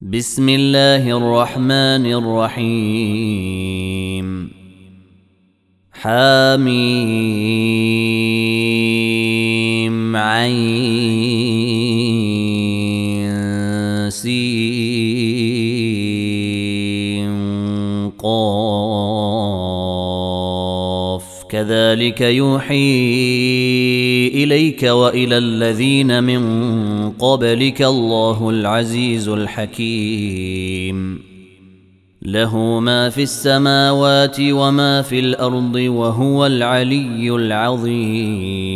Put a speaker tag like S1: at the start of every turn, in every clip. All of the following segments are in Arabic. S1: بسم الله الرحمن الرحيم حميم عين سين كذلك يوحي اليك والى الذين من قبلك الله العزيز الحكيم له ما في السماوات وما في الارض وهو العلي العظيم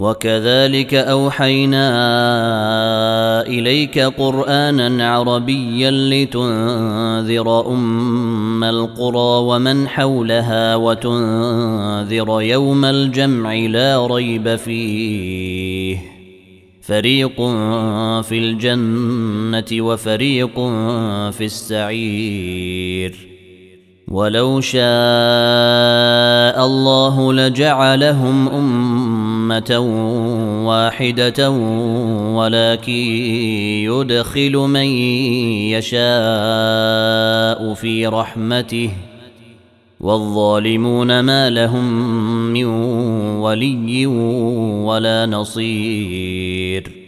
S1: وكذلك اوحينا اليك قرانا عربيا لتنذر ام القرى ومن حولها وتنذر يوم الجمع لا ريب فيه فريق في الجنه وفريق في السعير ولو شاء الله لجعلهم امه أمة واحدة ولكن يدخل من يشاء في رحمته والظالمون ما لهم من ولي ولا نصير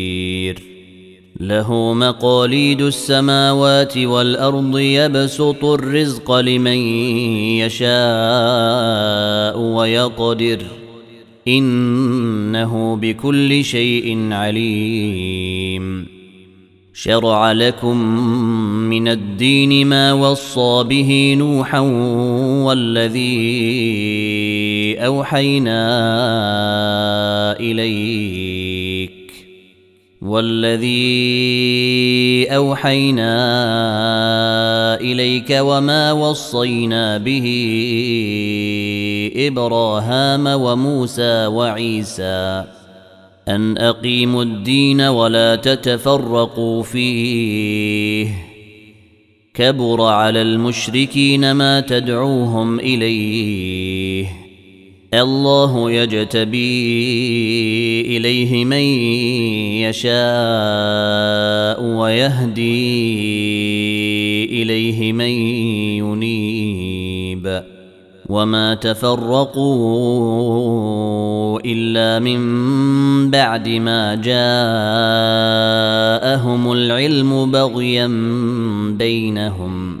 S1: له مقاليد السماوات والارض يبسط الرزق لمن يشاء ويقدر انه بكل شيء عليم شرع لكم من الدين ما وصى به نوحا والذي اوحينا اليه والذي اوحينا اليك وما وصينا به ابراهام وموسى وعيسى ان اقيموا الدين ولا تتفرقوا فيه كبر على المشركين ما تدعوهم اليه الله يجتبي اليه من يشاء ويهدي اليه من ينيب وما تفرقوا الا من بعد ما جاءهم العلم بغيا بينهم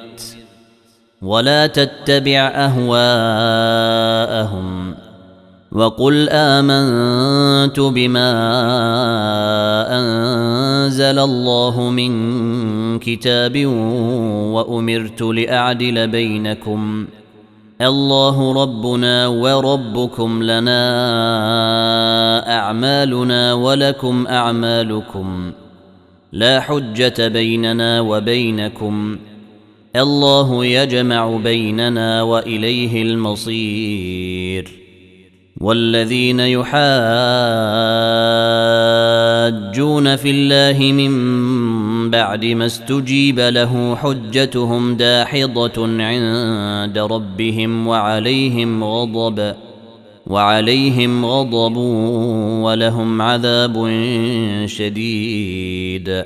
S1: ولا تتبع اهواءهم وقل امنت بما انزل الله من كتاب وامرت لاعدل بينكم الله ربنا وربكم لنا اعمالنا ولكم اعمالكم لا حجه بيننا وبينكم الله يجمع بيننا واليه المصير والذين يحاجون في الله من بعد ما استجيب له حجتهم داحضه عند ربهم وعليهم غضب وعليهم غضب ولهم عذاب شديد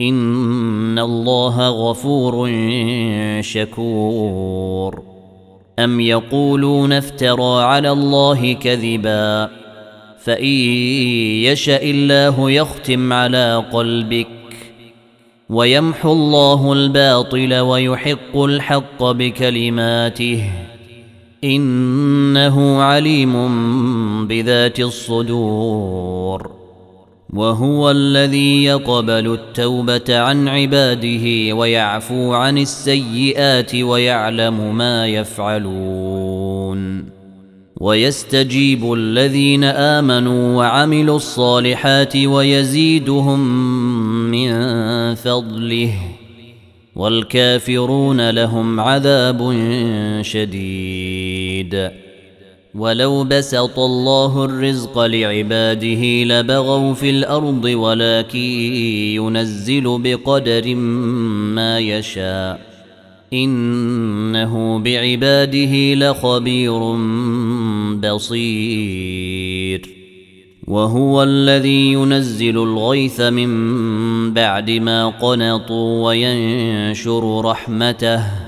S1: ان الله غفور شكور ام يقولون افترى على الله كذبا فان يشا الله يختم على قلبك ويمحو الله الباطل ويحق الحق بكلماته انه عليم بذات الصدور وهو الذي يقبل التوبه عن عباده ويعفو عن السيئات ويعلم ما يفعلون ويستجيب الذين امنوا وعملوا الصالحات ويزيدهم من فضله والكافرون لهم عذاب شديد ولو بسط الله الرزق لعباده لبغوا في الارض ولكن ينزل بقدر ما يشاء انه بعباده لخبير بصير وهو الذي ينزل الغيث من بعد ما قنطوا وينشر رحمته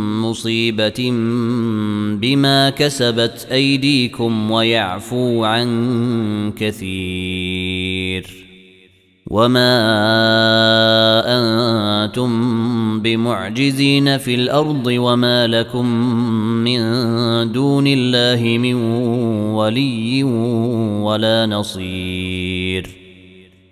S1: مصيبة بما كسبت أيديكم ويعفو عن كثير وما أنتم بمعجزين في الأرض وما لكم من دون الله من ولي ولا نصير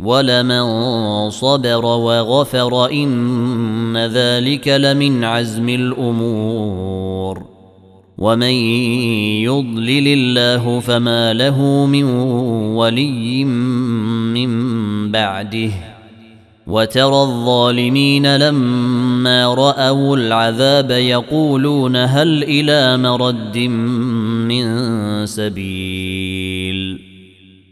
S1: ولمن صبر وغفر ان ذلك لمن عزم الامور ومن يضلل الله فما له من ولي من بعده وترى الظالمين لما راوا العذاب يقولون هل الى مرد من سبيل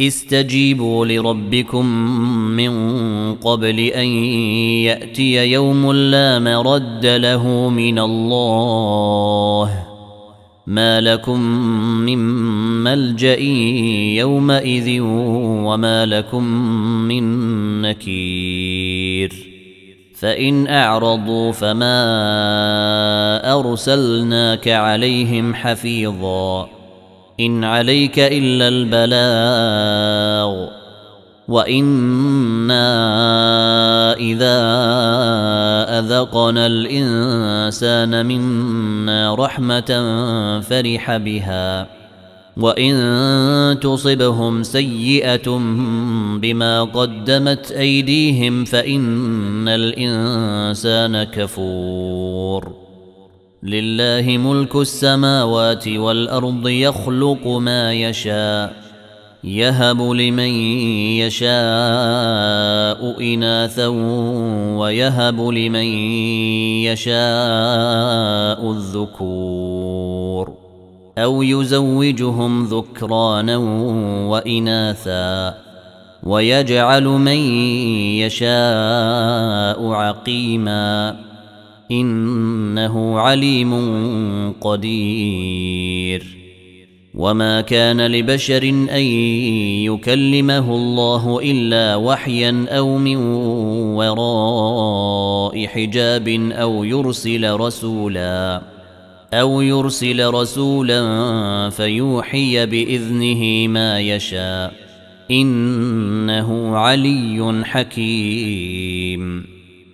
S1: استجيبوا لربكم من قبل ان ياتي يوم لا مرد له من الله ما لكم من ملجا يومئذ وما لكم من نكير فان اعرضوا فما ارسلناك عليهم حفيظا إن عليك إلا البلاغ وإنا إذا أذقنا الإنسان منا رحمة فرح بها وإن تصبهم سيئة بما قدمت أيديهم فإن الإنسان كفور لله ملك السماوات والارض يخلق ما يشاء يهب لمن يشاء اناثا ويهب لمن يشاء الذكور او يزوجهم ذكرانا واناثا ويجعل من يشاء عقيما انه عليم قدير وما كان لبشر ان يكلمه الله الا وحيا او من وراء حجاب او يرسل رسولا او يرسل رسولا فيوحي باذنه ما يشاء انه علي حكيم